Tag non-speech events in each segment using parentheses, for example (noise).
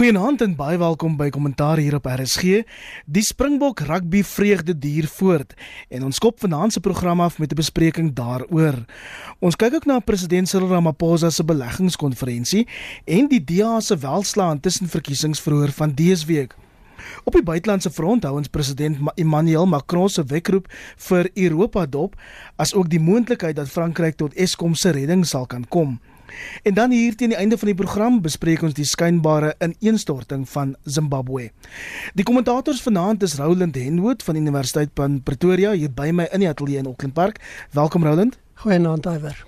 Goeienaand en baie welkom by Kommentaar hier op RSG. Die Springbok rugby vreugde duur voort en ons kop vanaand se program af met 'n bespreking daaroor. Ons kyk ook na president Cyril Ramaphosa se beleggingskonferensie en die DA se welslaan tussen verkiesings vroeër van dese week. Op die buitelandse front hou ons president Emmanuel Macron se wekroep vir Europa dop, as ook die moontlikheid dat Frankryk tot Eskom se redding sal kan kom. En dan hier teen die einde van die program bespreek ons die skynbare ineenstorting van Zimbabwe. Die kommentators vanaand is Roland Henwood van Universiteit van Pretoria hier by my in die ateljee in Auckland Park. Welkom Roland. Goeienaand Iwer.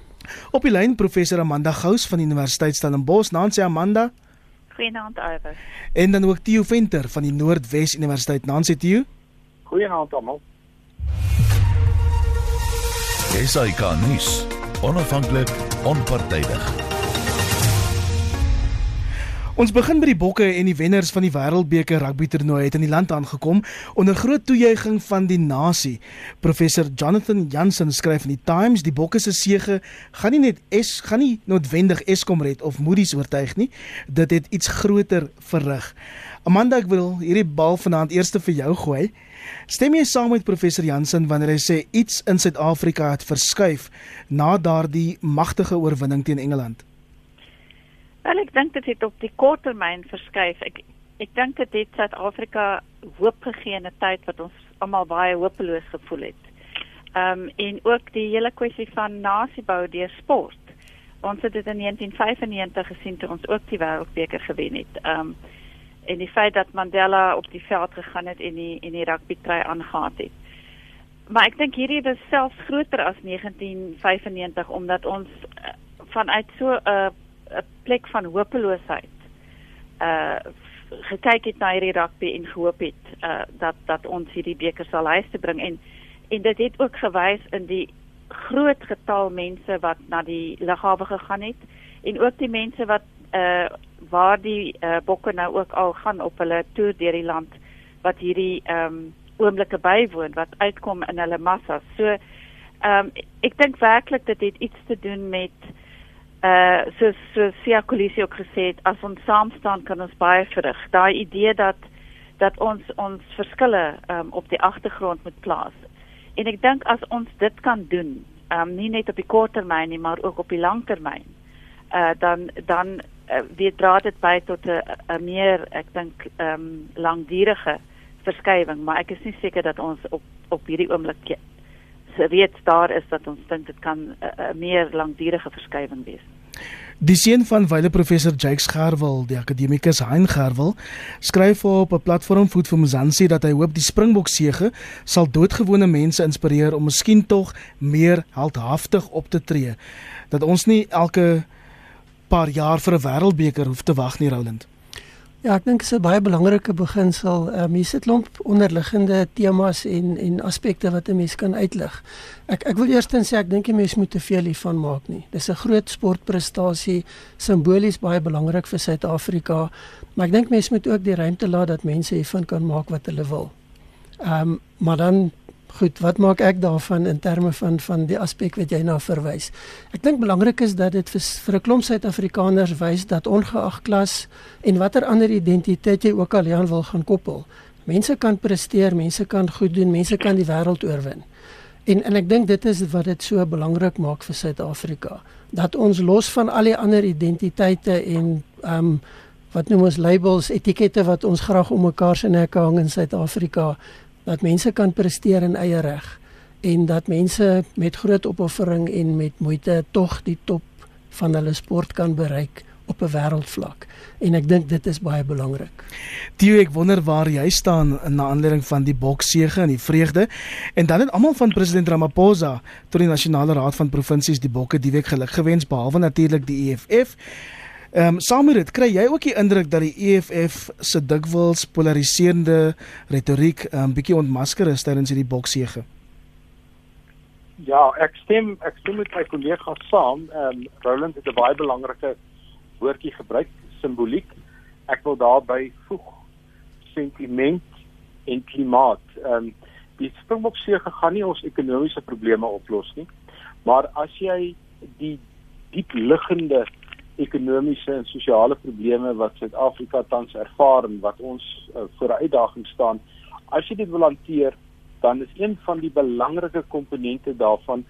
Op die lyn professor Amanda Gous van Universiteit Stellenbosch. Nancy Amanda. Goeienaand Iwer. En dan ook Theo Venter van die Noordwes Universiteit. Nancy Theo. Goeienaand almal. SAK nuus onafhanklik, onpartydig. Ons begin by die bokke en die wenners van die Wêreldbeker rugby toernooi het in die land aangekom onder groot toejuiging van die nasie. Professor Jonathan Jansen skryf in die Times die bokke se sege gaan nie net es gaan nie noodwendig Eskom red of Moody's oortuig nie. Dit het iets groter verrig. Amanda, ek wil hierdie bal vanaand eers vir jou gooi. Stem jy saam met professor Jansen wanneer hy sê iets in Suid-Afrika het verskuif na daardie magtige oorwinning teen Engeland? Wel, ek dink dit het op die korttermyn verskuif. Ek ek dink dit het Suid-Afrika hoop gegee in 'n tyd wat ons almal baie hopeloos gevoel het. Ehm um, en ook die hele kwessie van nasiebou deur sport. Ons het dit in 1995 gesien toe ons ook die wêreldbeker gewen het. Ehm um, en die feit dat Mandela op die veld gegaan het en die en die rugby trui aangetree het. Maar ek dink hierdie is selfs groter as 1995 omdat ons uh, vanuit so 'n uh, 'n plek van hopeloosheid uh gekyk het na hierdie rugby en gehoop het uh dat dat ons hierdie beker sal huis toe bring en en dit het ook gewys in die groot getal mense wat na die lughawe gegaan het en ook die mense wat uh waar die uh, bokke nou ook al gaan op hulle toer deur die land wat hierdie ehm um, oomblikke bywoon wat uitkom in hulle massas. So ehm um, ek dink werklik dit het iets te doen met uh so so Sia Kolisi ook gesê het as ons saam staan kan ons baie verrig. Daai idee dat dat ons ons verskille um, op die agtergrond moet plaas. En ek dink as ons dit kan doen, um, nie net op die kort termyn nie, maar ook op die lang termyn, uh dan dan uh, weer dra dit by tot 'n meer ek dink ehm um, langdurige verskywing, maar ek is nie seker dat ons op op hierdie oomblik weet daar is dat ons dink dit kan 'n meer langdurige verskywing wees. Die seun van wyle professor Jakes Gerwel, die akademikus Hein Gerwel, skryf op 'n platform Food for Mzansi dat hy hoop die Springbok sege sal doodgewone mense inspireer om miskien tog meer heldhaftig op te tree. Dat ons nie elke paar jaar vir 'n wêreldbeker hoef te wag nie, Roland. Ja, ek dink dit is 'n baie belangrike beginsel. Ehm um, hier sit klomp onderliggende temas en en aspekte wat 'n mens kan uitlig. Ek ek wil eerstens sê ek dink jy mens moet te veel hiervan maak nie. Dis 'n groot sportprestasie, simbolies baie belangrik vir Suid-Afrika, maar ek dink mens moet ook die ruimte laat dat mense hiervan kan maak wat hulle wil. Ehm um, maar dan Goed, wat maak ek daarvan in terme van van die aspek wat jy na verwys? Ek dink belangrik is dat dit vir, vir 'n klomp Suid-Afrikaners wys dat ongeag klas en watter ander identiteit jy ook al aan wil gaan koppel, mense kan presteer, mense kan goed doen, mense kan die wêreld oorwin. En en ek dink dit is wat dit so belangrik maak vir Suid-Afrika, dat ons los van al die ander identiteite en ehm um, wat noem ons labels, etikette wat ons graag om mekaar se nekke hang in Suid-Afrika dat mense kan presteer in eie reg en dat mense met groot opoffering en met moeite tog die top van hulle sport kan bereik op 'n wêreldvlak en ek dink dit is baie belangrik. Theo, ek wonder waar jy staan na aanleiding van die boksege en die vreugde en dan het almal van president Ramaphosa tot die nasionale raad van provinsies die bokke die week geluk gewens behalwe natuurlik die EFF. Ehm um, saam met dit kry jy ook die indruk dat die EFF se dikwels polariserende retoriek 'n um, bietjie ontmasker is tydens hierdie boksege. Ja, ek stem ek stem met my kollega saam. Ehm um, Roland het 'n baie belangrike woordjie gebruik, simboliek. Ek wil daarby voeg sentiment en klimaat. Ehm um, die Springboksege gaan nie ons ekonomiese probleme oplos nie, maar as jy die diep liggende ekonomiese en sosiale probleme wat Suid-Afrika tans ervaar en wat ons uh, voor 'n uitdaging staan. As jy dit wil hanteer, dan is een van die belangrike komponente daarvan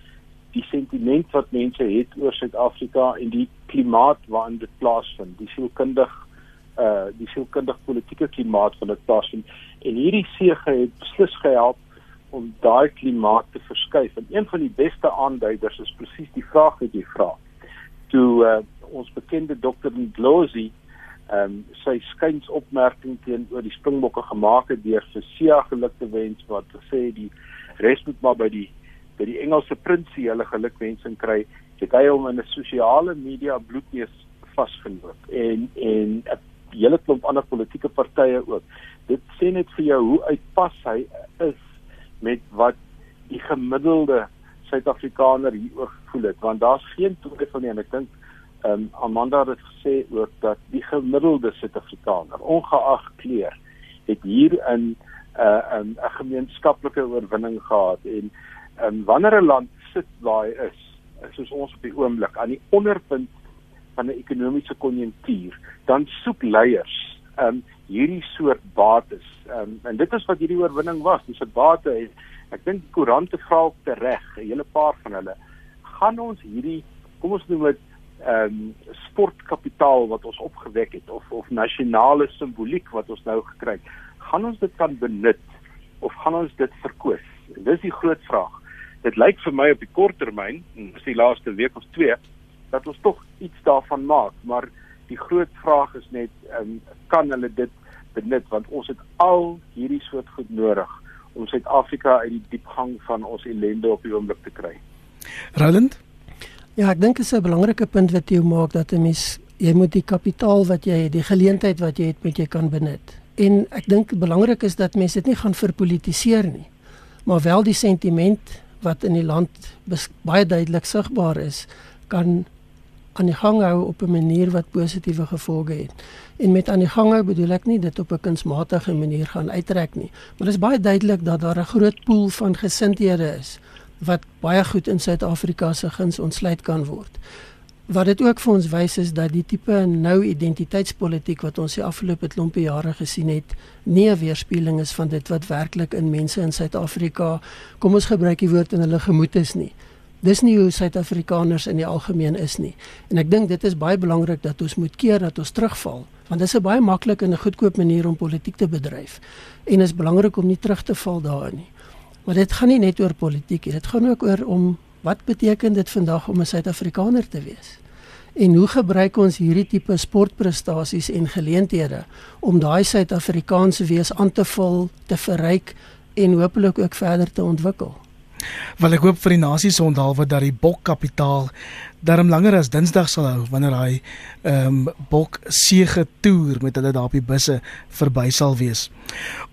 die sentiment wat mense het oor Suid-Afrika en die klimaat waarin dit plaasvind, die sielkundig uh die sielkundig politieke klimaat van dit plaasvind. En hierdie sege het beslis gehelp om daai klimaat te verskuif. En een van die beste aanduiders is presies die vraag wat jy vra. Toe uh, ons bekende dokter Ndlozi ehm um, sy skynsopmerking teenoor die Springbokke gemaak het deur vir Sia geluk te wens wat sê die res moet maar by die by die Engelse prinsie hulle gelukwensing kry het hy hom in 'n sosiale media bloedneus vasgeloop en en 'n hele klomp ander politieke partye ook. Dit sê net vir jou hoe uitpas hy is met wat die gemiddelde Suid-Afrikaner hieroor gevoel het want daar's geen twyfel nie en ek dink ehm um, Amanda het gesê ook dat die gemiddelde Suid-Afrikaner ongeag kleur het hier in 'n uh, 'n 'n gemeenskaplike oorwinning gehad. En ehm um, wanneer 'n land sit waar hy is soos ons op die oomblik aan die onderpunt van 'n ekonomiese konjunktuur dan soek leiers ehm um, hierdie soort bates. Ehm um, en dit is wat hierdie oorwinning was. Dis 'n bate en ek dink die koerante vra op tereg, 'n hele paar van hulle gaan ons hierdie kom ons noem dit ehm um, sportkapitaal wat ons opgewek het of of nasionale simboliek wat ons nou gekry het, gaan ons dit kan benut of gaan ons dit verkoop? Dis die groot vraag. Dit lyk vir my op die kort termyn, dis die laaste week of twee, dat ons tog iets daarvan maak, maar die groot vraag is net ehm um, kan hulle dit benut want ons het al hierdie soort goed nodig om Suid-Afrika uit die diepgang van ons ellende op die oomblik te kry. Roland Ja, ek dink dit is 'n belangrike punt wat jy maak dat 'n mens jy moet die kapitaal wat jy het, die geleentheid wat jy het, moet jy kan benut. En ek dink belangrik is dat mense dit nie gaan verpolitiseer nie, maar wel die sentiment wat in die land baie duidelik sigbaar is, kan aan die gang hou op 'n manier wat positiewe gevolge het. En met aan die gang hou bedoel ek nie dit op 'n kunsmatige manier gaan uittrek nie, maar dit is baie duidelik dat daar 'n groot pool van gesindhede is wat baie goed in Suid-Afrika se guns ontsluit kan word. Wat dit ook vir ons wys is dat die tipe nou identiteitspolitiek wat ons die afgelope klompe jare gesien het, nie 'n weerspieëling is van dit wat werklik in mense in Suid-Afrika, kom ons gebruik die woord in hulle gemoed is nie. Dis nie hoe Suid-Afrikaners in die algemeen is nie. En ek dink dit is baie belangrik dat ons moet keer dat ons terugval, want dit is 'n baie maklike en 'n goedkoop manier om politiek te bedryf. En is belangrik om nie terug te val daarin nie. Maar dit gaan nie net oor politiek nie. Dit gaan ook oor om wat beteken dit vandag om 'n Suid-Afrikaner te wees? En hoe gebruik ons hierdie tipe sportprestasies en geleenthede om daai Suid-Afrikaanse wees aan te vul, te verryk en hopelik ook verder te ontwikkel? Wel ek hoop vir die nasie se onthaalwe dat die bokkapitaal darm langer as Dinsdag sal hou wanneer hy ehm um, bok sege toer met hulle daar op die busse verby sal wees.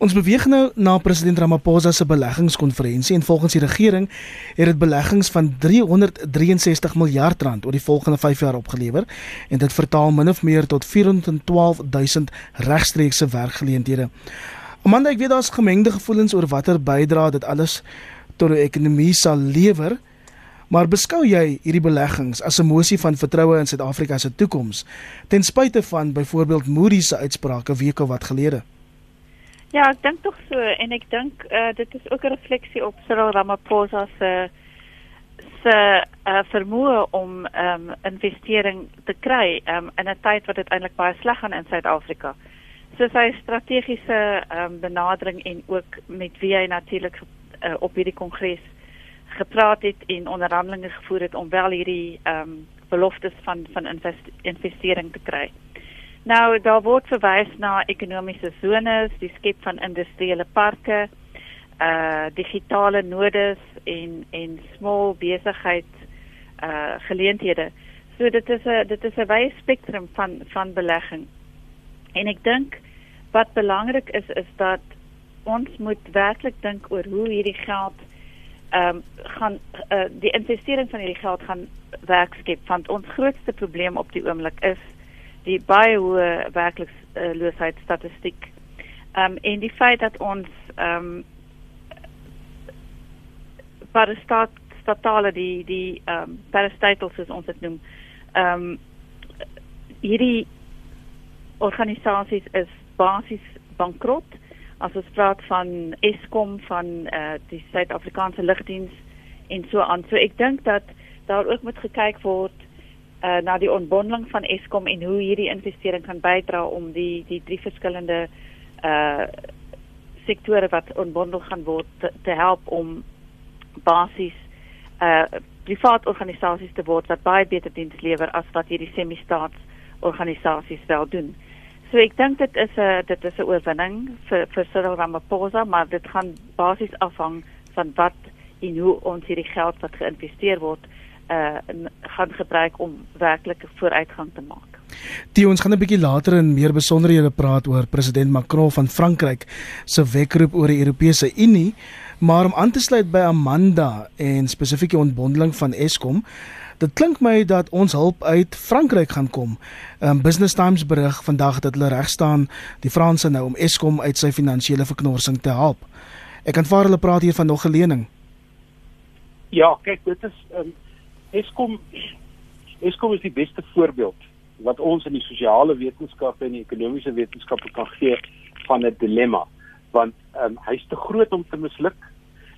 Ons beweeg nou na president Ramaphosa se beleggingskonferensie en volgens die regering het dit beleggings van 363 miljard rand oor die volgende 5 jaar opgelewer en dit vertaal min of meer tot 412 000 regstreekse werkgeleenthede. Amanda, ek weet daar's gemengde gevoelens oor watter bydrae dit alles tot die ekonomie sal lewer. Maar beskou jy hierdie beleggings as 'n mosie van vertroue in Suid-Afrika se toekoms ten spyte van byvoorbeeld Moody's se uitsprake weke wat gelede? Ja, ek dink tog so en ek dink uh, dit is ook 'n refleksie op Cyril Ramaphosa se se uh, vermoë om um, investering te kry um, in 'n tyd wat dit eintlik baie sleg gaan in Suid-Afrika. So sy strategiese um, benadering en ook met wie hy natuurlik uh, op hierdie kongres gepraat het en onderhandelinge gevoer het om wel hierdie ehm um, beloftes van van invest, investering te kry. Nou daar word verwys na ekonomiese zones, die skep van industriële parke, uh digitale nodes en en small besigheid uh geleenthede. So dit is 'n dit is 'n wye spektrum van van belegging. En ek dink wat belangrik is is dat ons moet werklik dink oor hoe hierdie geld ehm um, gaan uh, die investering van hierdie geld gaan werk skep want ons grootste probleem op die oomblik is die baie hoë werkloosheid uh, statistiek. Ehm um, en die feit dat ons ehm um, para stat statale die die ehm um, parastatals soos ons dit noem ehm um, hierdie organisasies is basies bankrot. As ons praat van Eskom van uh, die Suid-Afrikaanse Lugdiens en so aan. So ek dink dat daar ook moet gekyk word uh, na die ontbondeling van Eskom en hoe hierdie investering kan bydra om die die drie verskillende uh sektore wat ontbondel gaan word te, te help om basies uh privaat organisasies te word wat baie beter diens lewer as wat hierdie semi-staats organisasies wel doen. So ek dink dit is 'n dit is 'n oorwinning vir vir Cyril Ramaphosa, maar dit gaan basies afhang van wat en hoe ons hierdie geld wat geïnvesteer word uh gaan gebruik om werklike vooruitgang te maak. Die ons gaan 'n bietjie later in meer besonderhede praat oor president Macron van Frankryk se wekroep oor die Europese Unie, maar om aan te sluit by Amanda en spesifiek die ontbondeling van Eskom, dit klink my dat ons hulp uit Frankryk gaan kom. Um Business Times berig vandag dat hulle reg staan die Franse nou om Eskom uit sy finansiële verknorsing te help. Ek aanvaar hulle praat hier van nog 'n lening. Ja, kyk, dit is um, Eskom Eskom is die beste voorbeeld wat ons in die sosiale wetenskappe en die ekonomiese wetenskappe kan gee van 'n dilemma want um, hy's te groot om te misluk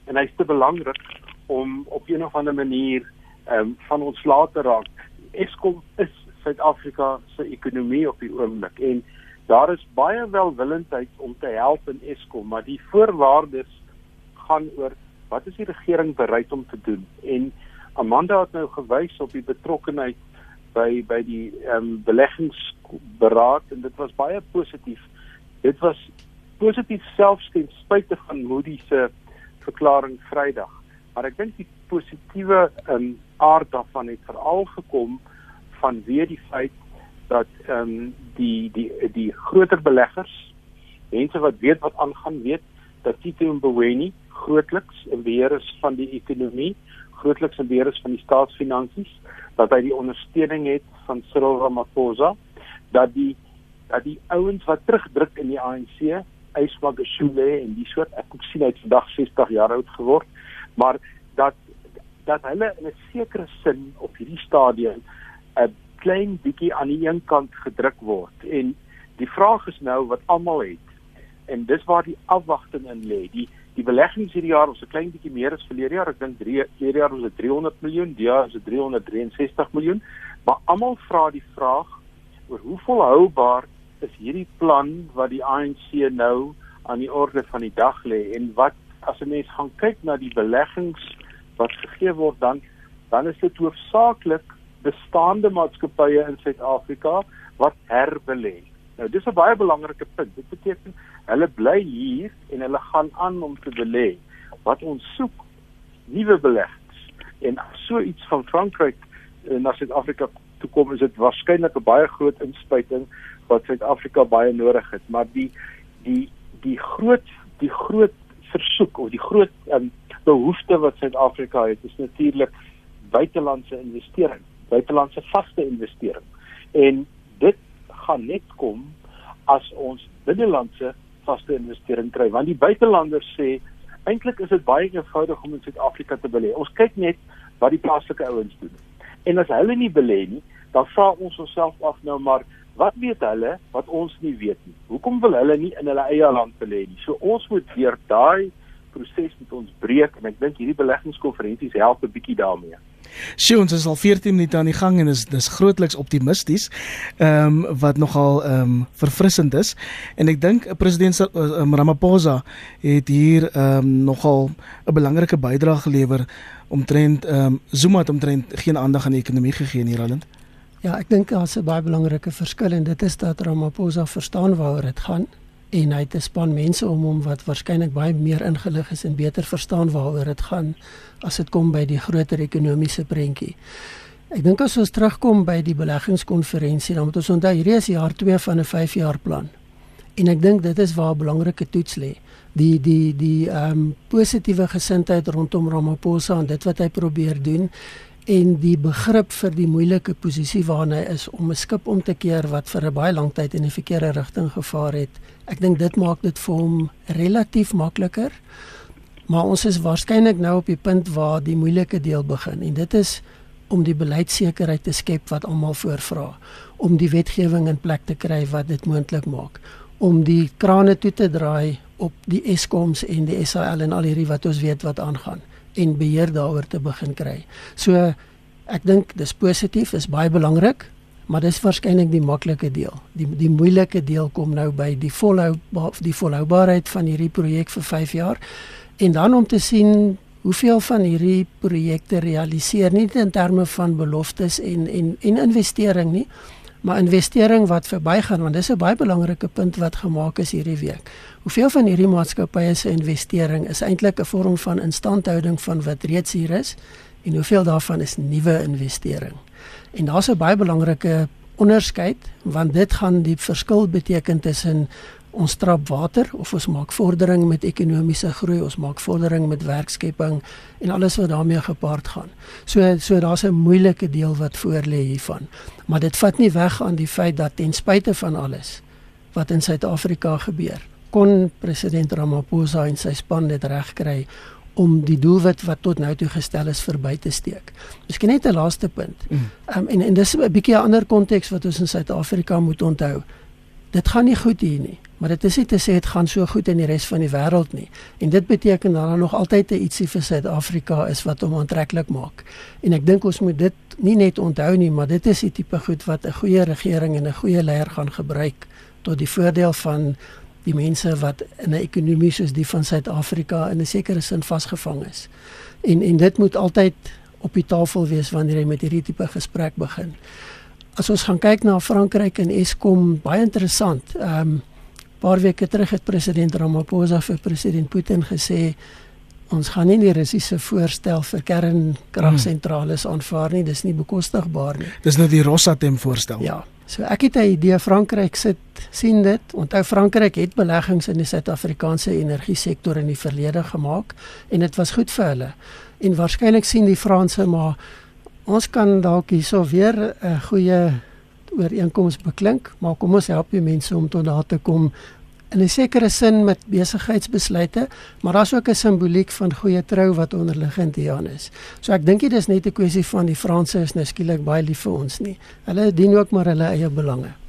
en hy's te belangrik om op 'n of ander manier um, van ontslae te raak. Eskom is Suid-Afrika se ekonomie op die oomblik en daar is baie welwillendheid om te help in Eskom, maar die voorwaardes gaan oor wat is die regering bereid om te doen en Amanda het nou gewys op die betrokkeheid by by die ehm um, beleggingsberaad en dit was baie positief. Dit was positief selfs ten spyte van Moody se verklaring Vrydag. Maar ek dink die positiewe um, aard daarvan het veral gekom van weer die feit dat ehm um, die die die groter beleggers, mense wat weet wat aangaan, weet dat Tito Mboweni grootliks in beheer is van die ekonomie grootliks in beheer is van die staatsfinansies, dat hy die ondersteuning het van Cyril Ramaphosa, dat die dat die ouens wat terugdruk in die ANC, Ysmagashule en die soort ek kon sien hy het vandag 60 jaar oud geword, maar dat hulle in 'n sekere sin op hierdie stadium 'n klein bietjie aan die een kant gedruk word en die vraag is nou wat almal het en dis waar die afwagting in lê die die beleggings hierdie jaar ons 'n klein bietjie meer as verlede jaar. Ek dink 3 hierdie jaar was dit 300 miljoen, die jaar is dit 363 miljoen. Maar almal vra die vraag oor hoe volhoubaar is hierdie plan wat die ANC nou aan die orde van die dag lê en wat as 'n mens gaan kyk na die beleggings wat gegee word dan dan is dit hoofsaaklik bestaande maatskappye in Suid-Afrika wat herbelê. Nou dis 'n baie belangrike punt. Dit beteken hulle bly hier en hulle gaan aan om te belê. Wat ons soek, nuwe beleggings. En so iets van Frankryk eh, na Suid-Afrika toe kom, is dit waarskynlik 'n baie groot inspuiting wat Suid-Afrika baie nodig het, maar die die die groot die groot versoek of die groot um, behoefte wat Suid-Afrika het, is natuurlik buitelandse investering, buitelandse vaste investering. En dit gaan net kom as ons binnelandse vaste investering kry want die buitelanders sê eintlik is dit baie eenvoudig om in Suid-Afrika te belê. Ons kyk net wat die plaaslike ouens doen. En as hulle nie belê nie, dan vra ons onsself af nou maar wat weet hulle wat ons nie weet nie. Hoekom wil hulle nie in hulle eie land belê nie? So ons moet weer daai proses met ons breek en ek dink hierdie beleggingskonferensies help 'n bietjie daarmee. Sjoe, ons is al 14 minute aan die gang en is dis grootliks optimisties. Ehm um, wat nogal ehm um, verfrissend is en ek dink president um, Ramaphosa het hier ehm um, nogal 'n belangrike bydrae gelewer omtrent ehm um, Zuma het omtrent geen aandag aan die ekonomie gegee in Ierland. Ja, ek dink daar's 'n baie belangrike verskil en dit is dat Ramaphosa verstaan waaroor dit gaan en hy het 'n span mense om hom wat waarskynlik baie meer ingelig is en beter verstaan waaroor dit gaan as dit kom by die groter ekonomiese prentjie. Ek dink as ons terugkom by die beleggingskonferensie, dan moet ons onthou hierdie is jaar 2 van 'n 5 jaar plan. En ek dink dit is waar 'n belangrike toets lê. Die die die ehm um, positiewe gesindheid rondom Ramaphosa en dit wat hy probeer doen en die begrip vir die moeilike posisie waarna hy is om 'n skip om te keer wat vir 'n baie lang tyd in die verkeerde rigting gevaar het. Ek dink dit maak dit vir hom relatief makliker. Maar ons is waarskynlik nou op die punt waar die moeilike deel begin en dit is om die beleidsekerheid te skep wat almal voorvra, om die wetgewing in plek te kry wat dit moontlik maak, om die krane toe te draai op die Eskoms en die SAL en al hierdie wat ons weet wat aangaan en beheer daaroor te begin kry. So ek dink dis positief, is baie belangrik, maar dis waarskynlik die maklike deel. Die die moeilike deel kom nou by die volhou die volhoubaarheid van hierdie projek vir 5 jaar en dan om te sien hoeveel van hierdie projekte realiseer nie in terme van beloftes en en en investering nie maar investering wat verbygaan want dis 'n baie belangrike punt wat gemaak is hierdie week. Hoeveel van hierdie maatskappye se investering is eintlik 'n vorm van instandhouding van wat reeds hier is en hoeveel daarvan is nuwe investering. En daar's 'n baie belangrike onderskeid want dit gaan die verskil beteken tussen ons trap water of ons maak vordering met ekonomiese groei, ons maak vordering met werkskepping en alles wat daarmee gepaard gaan. So so daar's 'n moeilike deel wat voor lê hiervan. Maar dit vat nie weg aan die feit dat ten spyte van alles wat in Suid-Afrika gebeur, kon president Ramaphosa en sy span dit regkry om die doelwit wat tot nou toe gestel is verby te steek. Miskien net 'n laaste punt. Mm. Um, en en dis 'n bietjie 'n ander konteks wat ons in Suid-Afrika moet onthou. Dit gaan nie goed hier nie maar dit is nie te sê dit gaan so goed in die res van die wêreld nie. En dit beteken dat daar nog altyd 'n ietsie vir Suid-Afrika is wat hom aantreklik maak. En ek dink ons moet dit nie net onthou nie, maar dit is die tipe goed wat 'n goeie regering en 'n goeie leier gaan gebruik tot die voordeel van die mense wat in 'n ekonomie soos die van Suid-Afrika in 'n sekere sin vasgevang is. En en dit moet altyd op die tafel wees wanneer jy met hierdie tipe gesprek begin. As ons gaan kyk na Frankryk en Eskom, baie interessant. Ehm um, paar weke terug het president Ramaphosa vir president Putin gesê ons gaan nie die Russiese voorstel vir kernkragsentrale aanvaar nie, dis nie bekostigbaar nie. Dis nou die Rosatom voorstel. Ja. So ek het 'n idee Frankryk sit sien dit. Onthou Frankryk het beleggings in die Suid-Afrikaanse energie sektor in die verlede gemaak en dit was goed vir hulle. En waarskynlik sien die Franse maar ons kan dalk hierso weer 'n goeie ooreenkoms beklink, maar kom ons help die mense om tot daar te kom in 'n sekere sin met besigheidsbesluite, maar daar's ook 'n simboliek van goeie trou wat onderliggend hieraan is. So ek dink dit is net 'n kwessie van die Franse is nou skielik baie lief vir ons nie. Hulle dien ook maar hulle eie belange.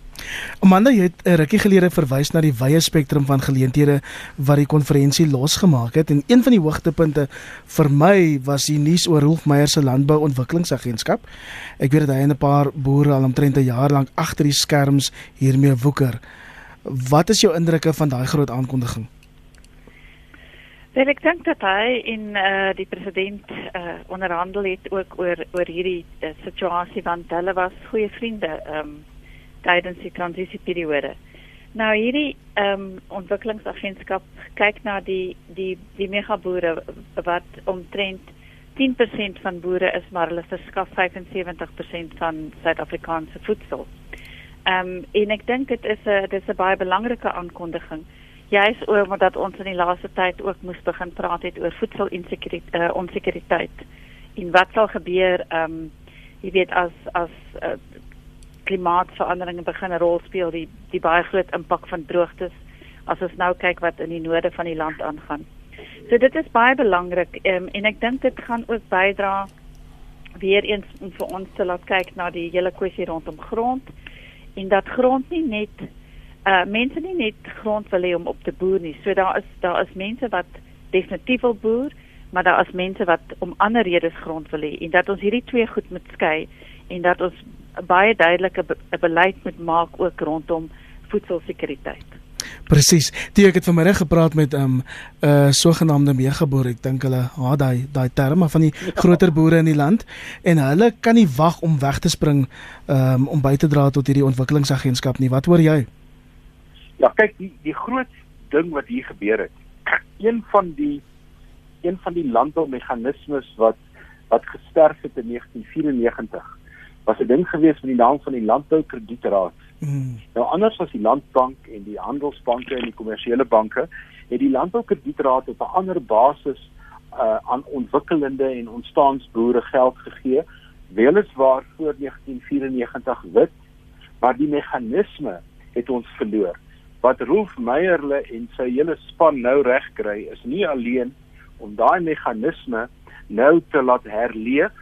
Amanda, jy het 'n rukkie gelede verwys na die wye spektrum van geleenthede wat die konferensie losgemaak het en een van die hoogtepunte vir my was die nuus oor Rolf Meyer se landbouontwikkelingsagentskap. Ek weet dat hy en 'n paar boere al omtrent 'n jaar lank agter die skerms hiermee woeker. Wat is jou indrukke van daai groot aankondiging? Wel ek dink dat hy in uh, die president uh, onderhandel het ook oor oor hierdie uh, situasie want hulle was goeie vriende. Um, tydens die transisieperiode. Nou hierdie ehm um, ontwikkelingsagentskap kyk na die die die megaboere wat omtrent 10% van boere is maar hulle verskaf 75% van Suid-Afrikaanse voedsel. Ehm um, en ek dink dit is 'n dis 'n baie belangrike aankondiging. Juis omdat ons in die laaste tyd ook moes begin praat het oor voedselinsekuriteit uh, onsekeriteit. En wat sal gebeur ehm um, jy weet as as uh, klimaatsverandering begin 'n rol speel die die baie groot impak van droogtes as ons nou kyk wat in die noorde van die land aangaan. So dit is baie belangrik um, en ek dink dit gaan ook bydra weer eens om vir ons te laat kyk na die hele kwessie rondom grond en dat grond nie net uh mense nie net grond wil hê om op te boer nie. So daar is daar is mense wat definitief wil boer, maar daar is mense wat om ander redes grond wil hê en dat ons hierdie twee goed moet skei en dat ons 'n baie duidelike be beleid moet maak ook rondom voedselsekuriteit. Presies. Toe ek het vanmiddag gepraat met 'n um, 'n uh, sogenaamde megaboer, ek dink hulle haat daai daai terme van die groter boere in die land en hulle kan nie wag om weg te spring um, om by te dra tot hierdie ontwikkelingsagentskap nie. Wat hoor jy? Ja, kyk, die die groot ding wat hier gebeur het. Een van die een van die landboumeganismes wat wat gesterf het in 1994 was 'n ding gewees met die naam van die Landboukredietraad. Mm. Nou anders as die Landbank en die Handelsbanke en die kommersiële banke, het die Landboukredietraad op 'n ander basis uh, aan ontwikkelende en ontstaansboere geld gegee, weliswaar voor 1994 wit, maar die meganisme het ons verloor. Wat Rolf Meyerle en sy hele span nou regkry is nie alleen om daai meganisme nou te laat herleef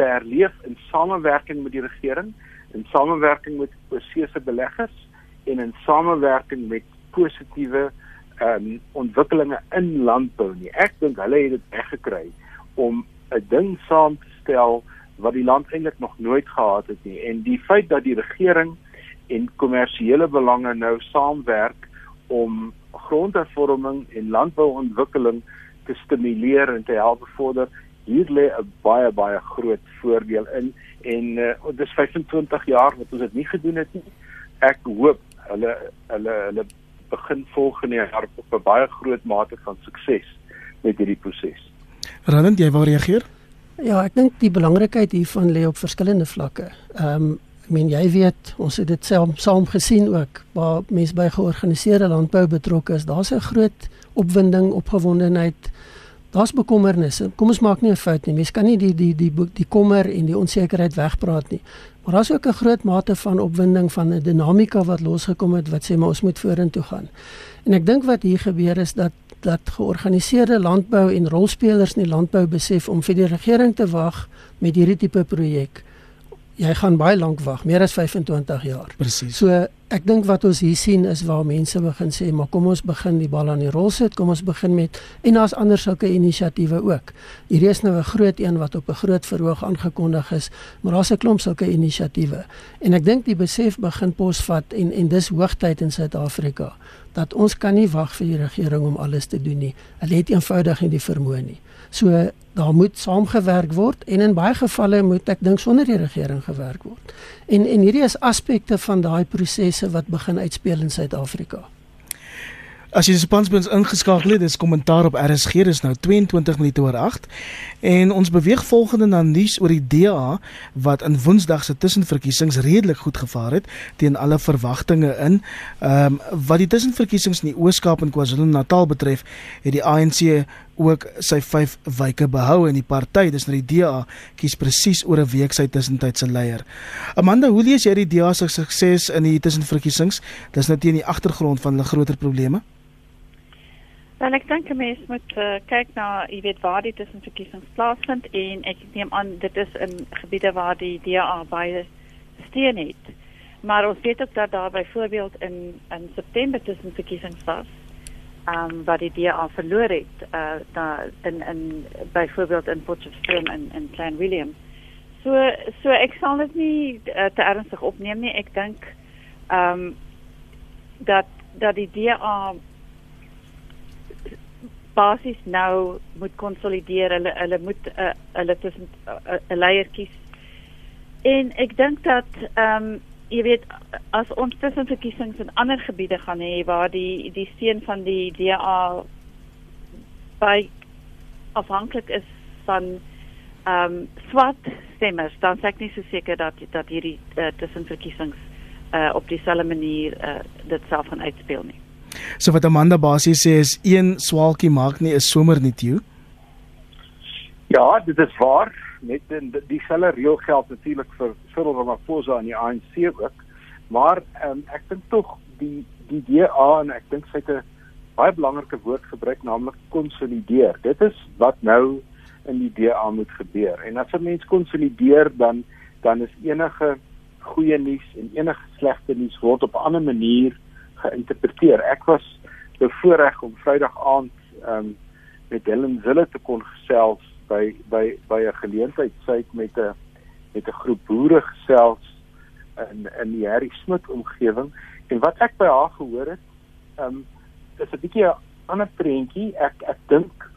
te herleef in samewerking met die regering, in samewerking met oorsese beleggers en in samewerking met positiewe ehm um, ontwikkelinge in landbou nie. Ek dink hulle het dit reggekry om 'n ding saam te stel wat die land eintlik nog nooit gehad het nie. En die feit dat die regering en kommersiële belange nou saamwerk om grondhervorming en landbouontwikkeling te stimuleer en te help bevorder, hier lê 'n baie baie groot voordeel in en uh, dis 25 jaar wat ons dit nie gedoen het nie. Ek hoop hulle hulle hulle begin volgende jaar op 'n baie groot mate van sukses met hierdie proses. Roland, jy wou reageer? Ja, ek dink die belangrikheid hiervan lê op verskillende vlakke. Ehm um, ek meen jy weet, ons het dit saam saam gesien ook waar mense by georganiseerde landbou betrokke is. Daar's 'n groot opwinding, opgewondenheid. Daar's bekommernisse. Kom ons maak nie 'n fout nie. Mense kan nie die die die die kommer en die onsekerheid wegpraat nie. Maar daar's ook 'n groot mate van opwinding van 'n dinamika wat losgekom het wat sê maar ons moet vorentoe gaan. En ek dink wat hier gebeur is dat dat georganiseerde landbou en rolspelers in die landbou besef om vir die regering te wag met hierdie tipe projek. Jy gaan baie lank wag, meer as 25 jaar. Presies. So ek dink wat ons hier sien is waar mense begin sê, maar kom ons begin die bal aan die rol sit, kom ons begin met en daar's ander sulke inisiatiewe ook. Hierdie is nou 'n groot een wat op 'n groot verhoog aangekondig is, maar daar's 'n klomp sulke inisiatiewe. En ek dink die besef begin posvat en en dis hoogtyd in Suid-Afrika dat ons kan nie wag vir die regering om alles te doen nie. Hulle het eenvoudig nie die vermoë nie. So daar moet saamgewerk word en in baie gevalle moet ek dink sonder die regering gewerk word. En en hierdie is aspekte van daai prosesse wat begin uitspeel in Suid-Afrika. As jy Spansbins ingeskakel het, dis kommentaar op RSG, dis nou 22 minute oor 8 en ons beweeg volgende na nuus oor die DA wat in Woensdag se tussenverkiesings redelik goed gevaar het teen alle verwagtinge in. Ehm um, wat die tussenverkiesings in die Oos-Kaap en KwaZulu-Natal betref, het die ANC ook sy 5 wyke behou en die party, dis nou die DA, kies presies oor 'n week sy tussentydse leier. Amanda, hoe lees jy die DA se sukses in die tussenverkiesings? Dis nou teen die agtergrond van hulle groter probleme. Wel ek dink mense moet uh, kyk na, jy weet waar die tussenverkiesings plaasvind en ek neem aan dit is in gebiede waar die DA baie steun het. Maar ons weet ook dat daar byvoorbeeld in in September tussenverkiesings was. Ehm um, wat die DA verloor het uh daar in in byvoorbeeld in Potchefstroom en in Klein Willem. So so ek sal dit nie uh, te ernstig opneem nie. Ek dink ehm um, dat dat die DA basies nou moet konsolideer. Hulle hulle moet 'n uh, hulle tussen 'n uh, uh, leier kies. En ek dink dat ehm um, jy weet as ons tussen verkiesings in ander gebiede gaan hê waar die die steun van die DA by afhanklik is van ehm um, swart stemmers, dan sê ek nie so seker dat dat hierdie uh, tussen verkiesings uh, op dieselfde manier uh, dit self gaan uitspeel nie. So wat Amanda basies sê is een swaalkie maak nie 'n somer nie toe. Ja, dit is waar. Net in dieselfde reël geld natuurlik vir Cyril Ramaphosa en die ANC ook. Maar um, ek dink tog die die DA en ek dink sy het 'n baie belangrike woord gebruik naamlik konsolideer. Dit is wat nou in die DA moet gebeur. En as 'n mens konsolideer dan dan is enige goeie nuus en enige slegte nuus word op 'n ander manier geïnterpreteer. Ek was bevoorreg om Vrydag aand um, met Helen Zille te kon gesels by by by 'n geleentheid sy met 'n met 'n groep boere gesels in in die Harry Smit omgewing en wat ek by haar gehoor het, ehm um, is 'n bietjie 'n ander prentjie. Ek ek dink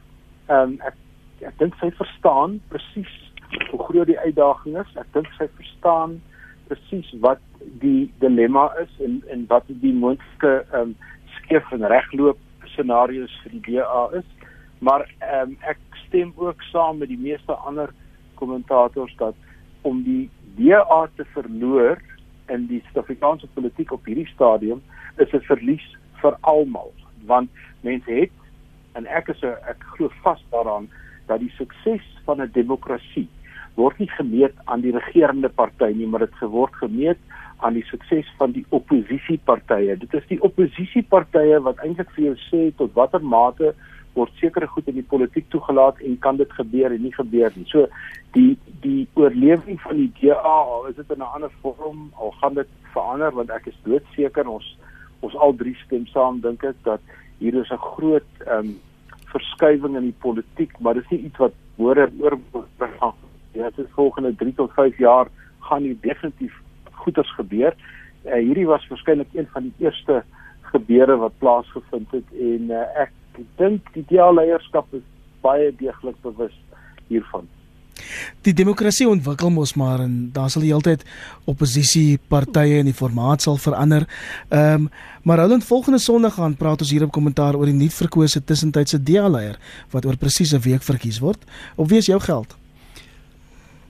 ehm um, ek ek dink sy verstaan presies hoe groot die uitdaging is. Ek dink sy verstaan presies wat die dilemma is en en wat die moontlike ehm um, skeef en regloop scenario's vir die DA is. Maar ehm um, ek stem ook saam met die meeste ander kommentators dat om die DA te verloor in die Suid-Afrikaanse politiek op hierdie stadium is 'n verlies vir almal want mense het en ek is 'n ek glo vas daaraan dat die sukses van 'n demokrasie word nie gemeet aan die regerende party nie, maar dit geword gemeet aan die sukses van die oppositiepartye. Dit is die oppositiepartye wat eintlik vir jou sê tot watter mate word sekere goed in die politiek toegelaat en kan dit gebeur en nie gebeur nie. So die die oorlewing van die DA al is dit in 'n ander vorm al gaan dit verander want ek is doodseker ons ons al drie stem saam dink ek dat hier is 'n groot ehm um, verskywing in die politiek, maar dit is nie iets wat hoor oor gaan. Ja, dit is volgende 3 tot 5 jaar gaan hier definitief goeders gebeur. Uh, hierdie was waarskynlik een van die eerste gebeure wat plaasgevind het en uh, ek dink die DA leierskap is baie deeglik bewus hiervan. Die demokrasie ontwikkel mos maar en daar sal heeltyd oppositie partye en die formaat sal verander. Ehm um, maar Roland volgende Sondag gaan praat ons hier op kommentaar oor die nuut verkose tussentydse DA leier wat oor presies 'n week verkies word. Op wie is jou geld?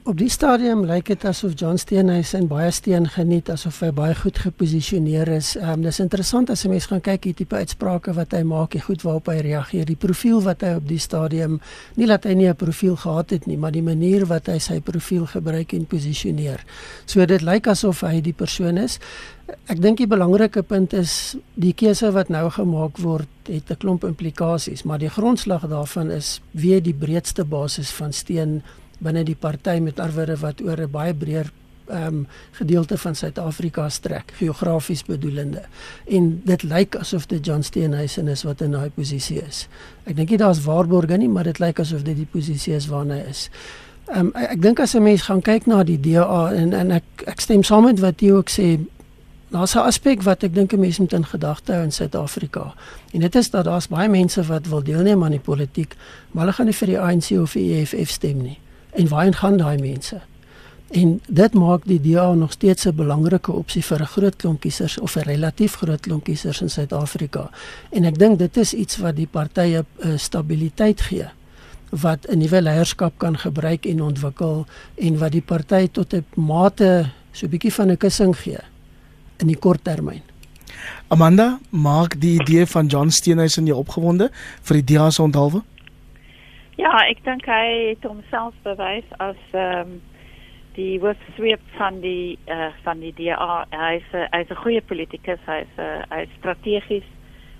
Op die stadium lyk dit asof John Steenhuisen baie steen geniet asof hy baie goed geposisioneer is. Ehm um, dis interessant as 'n mens gaan kyk hier tipe uitsprake wat hy maak, die goed waarop hy reageer, die profiel wat hy op die stadium nie laat hy nie 'n profiel gehad het nie, maar die manier wat hy sy profiel gebruik en posisioneer. So dit lyk asof hy die persoon is. Ek dink die belangrike punt is die keuse wat nou gemaak word het 'n klomp implikasies, maar die grondslag daarvan is wie die breedste basis van steun binne die party met arwere wat oor 'n baie breër ehm um, gedeelte van Suid-Afrika strek, geografies bedoelende. En dit lyk asof dit John Steenhuisen is wat in daai posisie is. Ek dink nie daar's waarborge nie, maar dit lyk asof dit die posisie is waarna hy is. Ehm um, ek, dink as 'n mens gaan kyk na die DA en en ek ek stem saam met wat jy ook sê Daar's 'n aspek wat ek dink 'n mens moet in gedagte hou in Suid-Afrika. En dit is dat daar's baie mense wat wil deelneem aan die politiek, maar hulle gaan nie vir die ANC of die EFF stem nie en waarheen gaan daai mense? En dit maak die DA nog steeds 'n belangrike opsie vir 'n groot klomp kiesers of 'n relatief groot klomp kiesers in Suid-Afrika. En ek dink dit is iets wat die partye uh, stabiliteit gee wat 'n nuwe leierskap kan gebruik en ontwikkel en wat die party tot 'n mate so 'n bietjie van 'n kussing gee in die kort termyn. Amanda, maak die idee van John Steenhuisen jou opgewonde vir die DA se onthaalwe? Ja, ek dink hy het homself bewys as ehm um, die hoofsweep van die uh, van die DA. Hy's hy's 'n goeie politikus, hy's uh, hy's strategies.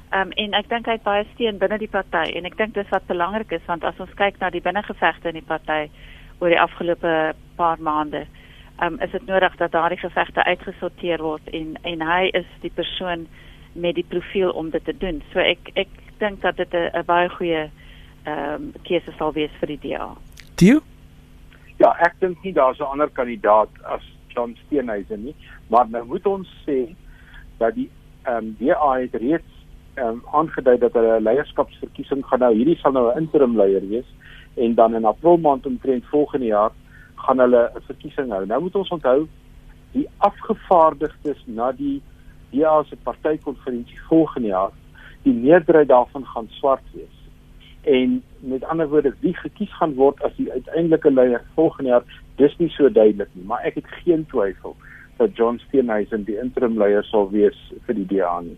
Ehm um, en ek dink hy het baie steun binne die party en ek dink dis wat belangrik is want as ons kyk na die binnengevegte in die party oor die afgelope paar maande, ehm um, is dit nodig dat daardie gevegte uitgesorteer word en en hy is die persoon met die profiel om dit te doen. So ek ek dink dat dit 'n baie goeie ehm um, keuse sal wees vir die DA. Tio? Ja, ek dink nie daar's 'n ander kandidaat as John Steenhuisen nie, maar nou moet ons sê dat die ehm um, DA het reeds ehm um, aangedui dat hulle 'n leierskapsverkiesing gaan nou. Hierdie sal nou 'n interim leier wees en dan in April maand omtrent volgende jaar gaan hulle 'n verkiesing hou. Nou moet ons onthou die afgevaardigdes na die DA se partykonferensie volgende jaar, die meerderheid daarvan gaan swart wees en met ander woorde wie gekies gaan word as die uiteindelike leier volgende jaar dis nie so duidelik nie. Maar ek het geen twyfel dat John Steenhuisen die interim leier sal wees vir die DA nie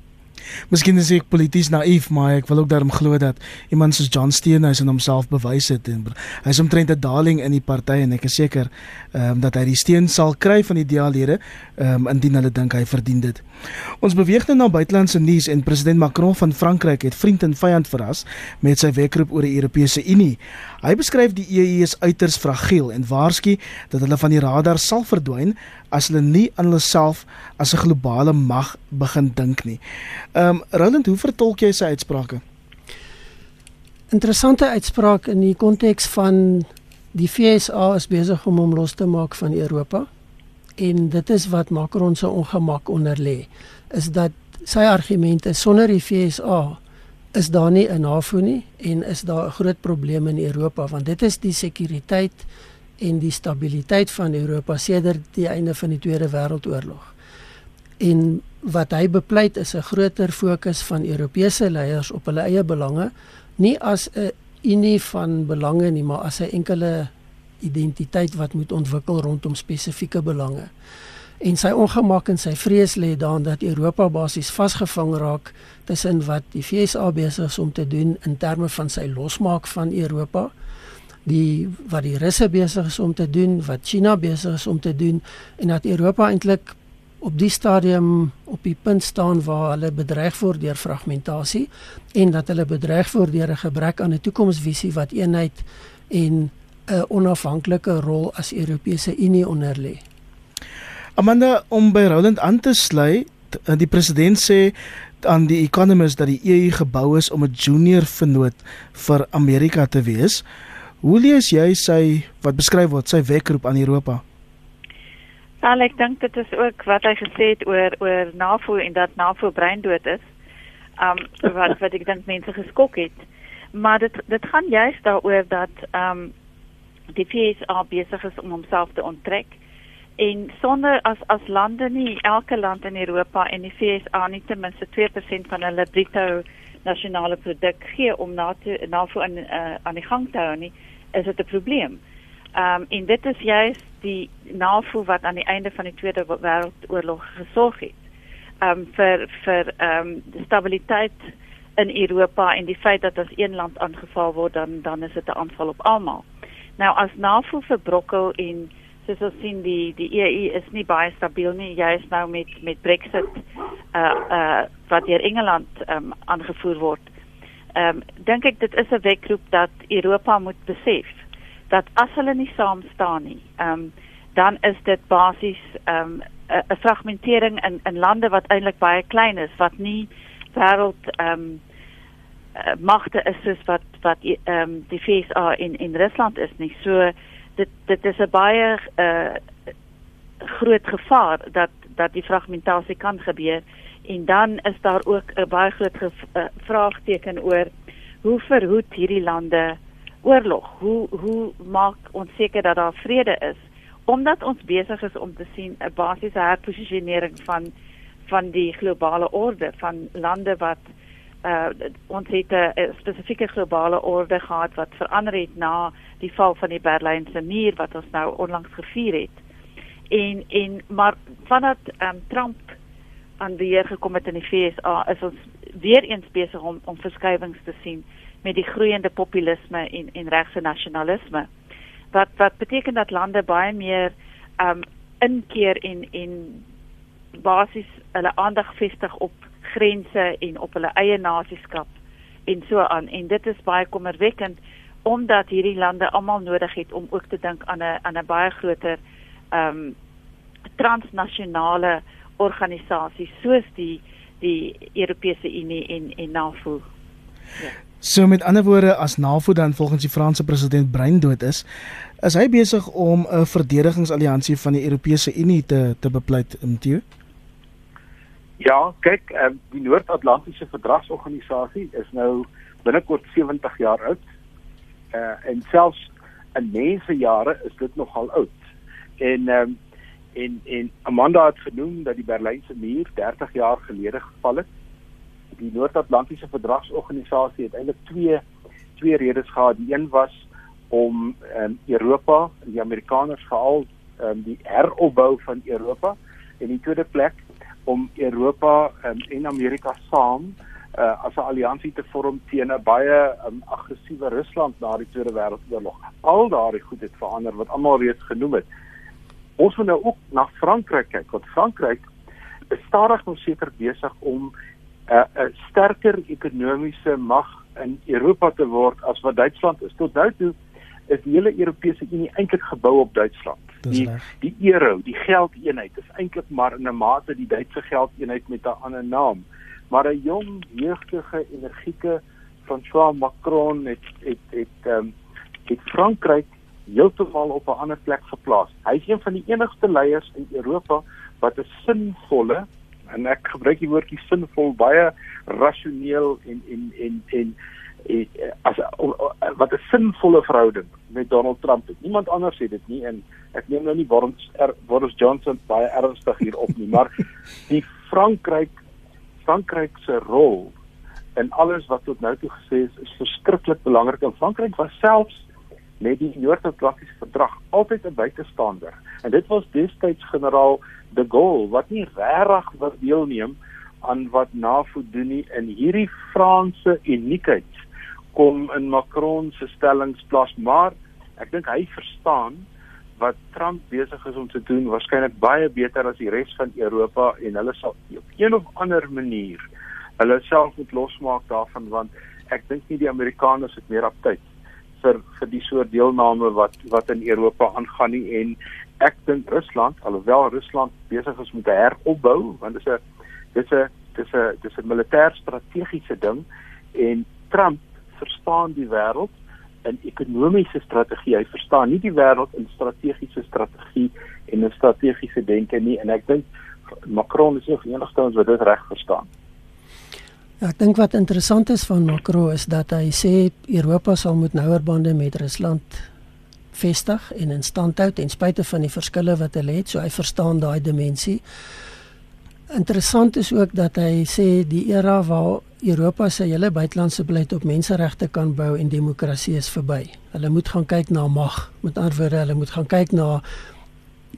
Miskien is ek polities naïef, maar ek wil ook daarom glo dat iemand soos John Steenhuisen homself bewys het en hy's omtrent 'n darling in die party en ek is seker ehm um, dat hy die steun sal kry van die DA-lede ehm um, indien hulle dink hy verdien dit. Ons beweeg nou na buitelandse nuus en president Macron van Frankryk het vriend en vyand verras met sy wekroep oor die Europese Unie. Hy beskryf die EU as uiters fragiel en waarsku dat hulle van die radar sal verdwyn as hulle nie aan hulle self as 'n globale mag begin dink nie. Ehm um, Roland, hoe vertolk jy sy uitsprake? Interessante uitspraak in die konteks van die FSA is besig om hom los te maak van Europa. En dit is wat Macron se ongemak onder lê, is dat sy argumente sonder die FSA is daar nie 'n NAVO nie en is daar 'n groot probleem in Europa want dit is die sekuriteit en die stabiliteit van Europa sedert die einde van die Tweede Wêreldoorlog. En wat hy bepleit is 'n groter fokus van Europese leiers op hulle eie belange, nie as 'n unie van belange nie, maar as 'n enkele identiteit wat moet ontwikkel rondom spesifieke belange en sy ongemak en sy vrees lê daarin dat Europa basies vasgevang raak tussen wat die FSA besig is om te doen in terme van sy losmaak van Europa die wat die Russe besig is om te doen wat China besig is om te doen en dat Europa eintlik op die stadium op die punt staan waar hulle bedreig word deur fragmentasie en dat hulle bedreig word deur 'n gebrek aan 'n toekomsvisie wat eenheid en 'n onafhanklike rol as Europese Unie onder lê. Amanda om by Roland aan te sluit, die president sê aan die Economist dat die EU gebou is om 'n junior vennoot vir Amerika te wees. Hoe lees jy sy wat beskryf word sy wekroep aan Europa? Wel, ek dink dit is ook wat hy gesê het oor oor NAVO en dat NAVO breindood is. Um wat wat ek dink mense geskok het. Maar dit dit gaan juist daaroor dat um die FSA besig is om homself te onttrek en sonder as as lande nie elke land in Europa en die FSA nie ten minste 2% van hulle bruto nasionale produk gee om na te NAVO aan uh, aan die gang te hou nie is dit 'n probleem. Ehm um, en dit is juist die NAVO wat aan die einde van die Tweede Wêreldoorlog gesorg het. Ehm um, vir vir ehm um, stabiliteit in Europa en die feit dat as een land aangeval word dan dan is dit 'n aanval op almal. Nou as NAVO verbrokkel en soos ons sien die die EU is nie baie stabiel nie juist nou met met Brexit uh uh wat deur Engeland ehm um, aangevoer word. Ehm um, dink ek dit is 'n wekroep dat Europa moet besef dat as hulle nie saam staan nie, ehm um, dan is dit basies ehm um, 'n fragmentering in in lande wat eintlik baie klein is wat nie wêreld ehm um, magte is soos wat wat ehm um, die FSA in in Rusland is nie. So dit dit is 'n baie uh groot gevaar dat dat die fragmentasie kan gebeur en dan is daar ook 'n baie groot uh, vraagteken oor hoe verhoed hierdie lande oorlog? Hoe hoe maak ons seker dat daar vrede is? Omdat ons besig is om te sien 'n basiese herposisionering van van die globale orde van lande wat uh ons het 'n spesifieke globale orde gehad wat verander het na die val van die Berlynse muur wat ons nou onlangs gevier het. En en maar vandat um, Trump aan die heer gekom het in die FSA is ons weer eens besig om om verskywings te sien met die groeiende populisme en en regse nasionalisme. Wat wat beteken dat lande baie meer um inkeer en en basies hulle aandag vestig op grense en op hulle eie nasieskap en so aan en dit is baie kommerwekkend omdat hierdie lande almal nodig het om ook te dink aan 'n aan 'n baie groter ehm um, transnasionale organisasie soos die die Europese Unie en en NAVO. Ja. So met ander woorde as NAVO dan volgens die Franse president breindood is, is hy besig om 'n verdedigingsalliansie van die Europese Unie te te bepleit, Mtio? Ja, kyk, um, die Noord-Atlantiese Verdragsorganisasie is nou binnekort 70 jaar oud. Uh en selfs in mensejare is dit nogal oud. En ehm um, en en Amanda het genoem dat die Berlynse muur 30 jaar gelede geval het. Die Noord-Atlantiese Verdragsorganisasie het eintlik twee twee redes gehad. Die een was om ehm um, Europa, die Amerikaners veral ehm um, die heropbou van Europa en die tweede plek om Europa um, en Amerika saam uh, as 'n alliansie te vorm teen 'n baie um, aggressiewe Rusland na die Tweede Wêreldoorlog. Al daardie goed het verander wat almal reeds genoem het. Ons moet nou ook na Frankryk kyk. Want Frankryk is stadig nog seker besig om 'n uh, 'n sterker ekonomiese mag in Europa te word as wat Duitsland is. Tot nou toe is die hele Europese Unie eintlik gebou op Duitsland die die euro, die geldeenheid is eintlik maar in 'n mate die Duitse geldeenheid met 'n ander naam. Maar 'n jong, jeugdige, energieke François Macron het het het ehm um, het Frankryk heeltemal op 'n ander plek geplaas. Hy is een van die enigste leiers in Europa wat 'n sinvolle en ek gebruik die woordjie sinvol baie rasioneel en en en en as wat 'n sinvolle verhouding met Donald Trump het. Niemand anders sê dit nie en ek neem nou nie Boris er, Boris Johnson baie ernstig hier op nie, maar (laughs) die Frankryk Frankryk se rol en alles wat tot nou toe gesê is is verskriklik belangrik en Frankryk was selfs met die Noord-Atlantiese verdrag altyd 'n buitestander. En dit was destyds generaal de Gaulle wat nie regtig wil deelneem aan wat NAVO doen nie in hierdie Franse uniekheid kom in Macron se stellings plaas maar ek dink hy verstaan wat Trump besig is om te doen waarskynlik baie beter as die res van Europa en hulle sal op een of ander manier hulle self moet losmaak daarvan want ek dink nie die Amerikaners het meer aptyd vir vir die soort deelname wat wat in Europa aangaan nie. En ek dink Rusland alhoewel Rusland besig is met 'n heropbou want dit is 'n dit is 'n dis 'n dis 'n militêr strategiese ding en Trump verstaan die wêreld in ekonomiese strategie. Hy verstaan nie die wêreld in strategiese strategie en 'n strategiese denke nie en ek dink Macron is nie enigste ons wat dit reg verstaan. Ja, ek dink wat interessant is van Macron is dat hy sê Europa sal moet nouer bande met Rusland vestig en in stand hou ten spyte van die verskille wat hulle het. So hy verstaan daai dimensie. Interessant is ook dat hy sê die era waar Europa se hele buitelandse beleid op menseregte kan bou en demokrasie is verby. Hulle moet gaan kyk na mag. Met ander woorde, hulle moet gaan kyk na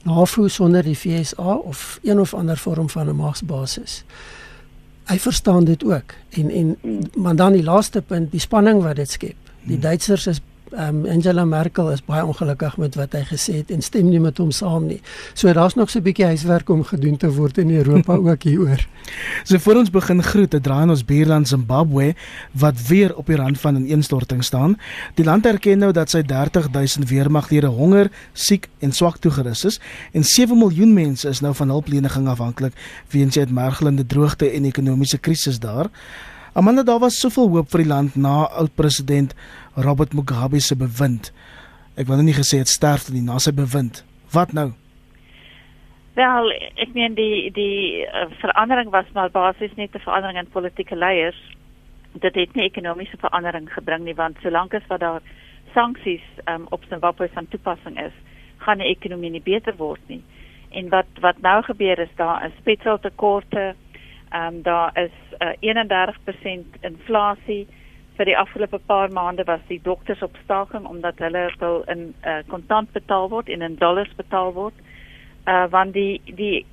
NAVO sonder die FSA of een of ander vorm van 'n magsbasis. Hy verstaan dit ook. En en maar dan die laaste punt, die spanning wat dit skep. Die hmm. Duitsers is um, Angela Merkel is baie ongelukkig met wat hy gesê het en stem nie met hom saam nie. So daar's nog so 'n bietjie huiswerk om gedoen te word in Europa (laughs) ook hieroor. So voor ons begin groete, draai ons buurland Zimbabwe wat weer op die rand van 'n ineenstorting staan. Die land erken nou dat sy 30000 weermaglede honger, siek en swak toegerus is en 7 miljoen mense is nou van hulpleniging afhanklik weens die uitmergelende droogte en ekonomiese krisis daar. Amanda, daar was soveel hoop vir die land na oud president Robert Mugabe se bewind. Ek wil nou nie gesê het sterf nie na sy bewind. Wat nou? Wel, ek meen die die uh, verandering was maar basies net 'n verandering in politieke leiers. Dit het nie ekonomiese verandering gebring nie want solank as wat daar sanksies um, op Zimbabwe van toepassing is, gaan die ekonomie nie beter word nie. En wat wat nou gebeur is daar is spesiaaltekorte. Ehm um, daar is uh, eh, 31% inflasie vir die afgelope paar maande was die dokters op staking omdat hulle wil in uh, kontant betaal word en in dollars betaal word. Uh want die die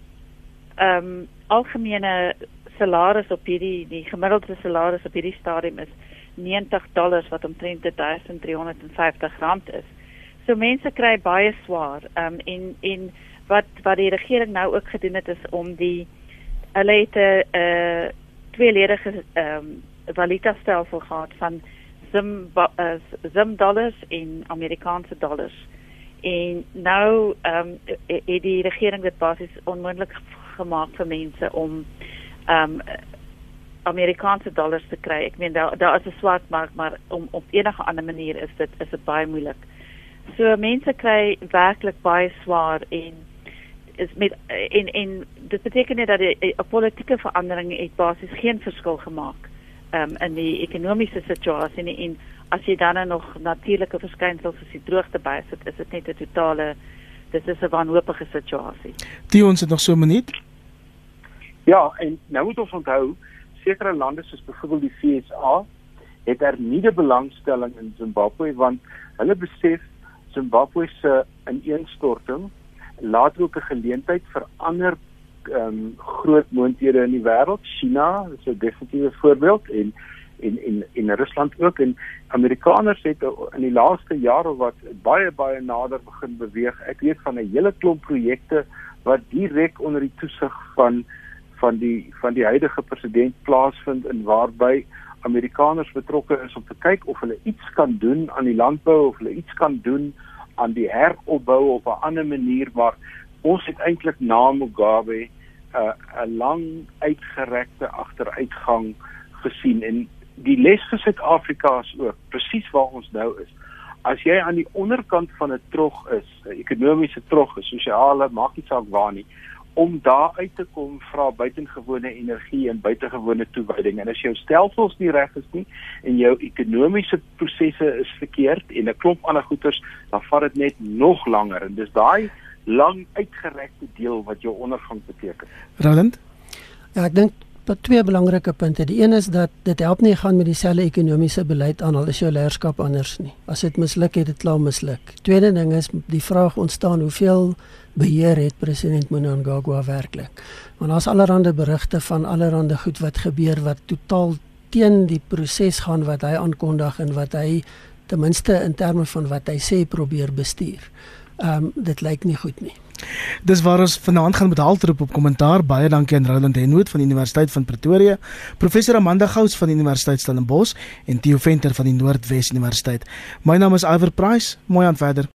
ehm um, algemene salaris op hierdie die gemiddelde salaris op hierdie stadium is 90 dollars wat omtrent 1350 rand is. So mense kry baie swaar. Ehm um, en en wat wat die regering nou ook gedoen het is om die hulle het 'n uh, tweeledige ehm um, valuta stelsel gehad van Zim uh, Zim dollars en Amerikaanse dollars. En nou ehm um, het die regering dit basies onmoontlik gemaak vir mense om ehm um, Amerikaanse dollars te kry. Ek meen daar daar is 'n swart mark, maar om op enige ander manier is dit is dit baie moeilik. So mense kry werklik baie swaar en is met en en dit beteken net dat 'n politieke verandering het basies geen verskil gemaak um, in die ekonomiese situasie nie en as jy dan nog natuurlike verskynsels soos die droogte bysit, is dit net 'n totale dis is 'n wanhoopige situasie. Die ons het nog so 'n minuut. Ja, en nou moet ons onthou sekere lande soos byvoorbeeld die FSA het er nie die belangstelling in Zimbabwe want hulle besef Zimbabwe se ineenstorting laat ook 'n geleentheid vir ander ehm um, groot moonthede in die wêreld. China is 'n definitiewe voorbeeld en en en en Rusland ook en Amerikaners het in die laaste jare wat baie baie nader begin beweeg. Ek weet van 'n hele klomp projekte wat direk onder die toesig van van die van die huidige president plaasvind en waarby Amerikaners betrokke is om te kyk of hulle iets kan doen aan die landbou of hulle iets kan doen aan die heropbou op 'n ander manier maar ons het eintlik na Mugabe 'n uh, 'n lang uitgerekte agteruitgang gesien en die les vir Suid-Afrika is ook presies waar ons nou is. As jy aan die onderkant van 'n trog is, 'n ekonomiese trog, 'n sosiale, maak nie saak waar nie, om daar uit te kom vra buitengewone energie en buitengewone toewyding. En as jou stelsels nie reg is nie en jou ekonomiese prosesse is verkeerd en 'n klomp ander goeters, dan vat dit net nog langer. En dis daai lang uitgerekte deel wat jou ondergang beteken. Roland? Ja, ek dink dat twee belangrike punte. Die een is dat dit help nie gaan met dieselfde ekonomiese beleid aan al is jou leierskap anders nie. As dit misluk het, dit klaar misluk. Tweede ding is die vraag ontstaan hoeveel beheer het president Mnangagwa werklik? Want daar's allerlei berigte van allerlei goed wat gebeur wat totaal teen die proses gaan wat hy aankondig en wat hy ten minste in terme van wat hy sê probeer bestuur. Ehm um, dit lyk nie goed nie. Dis waar ons vanaand gaan met haltroep op kommentaar. Baie dankie aan Roland Henwood van die Universiteit van Pretoria, professor Amanda Gous van die Universiteit Stellenbosch en Theo Venter van die Noordwes Universiteit. My naam is Iver Price. Mooi aan verder.